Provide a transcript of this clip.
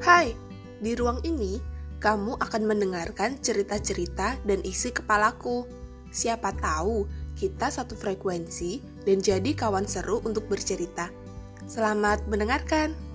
Hai, di ruang ini kamu akan mendengarkan cerita-cerita dan isi kepalaku. Siapa tahu kita satu frekuensi dan jadi kawan seru untuk bercerita. Selamat mendengarkan.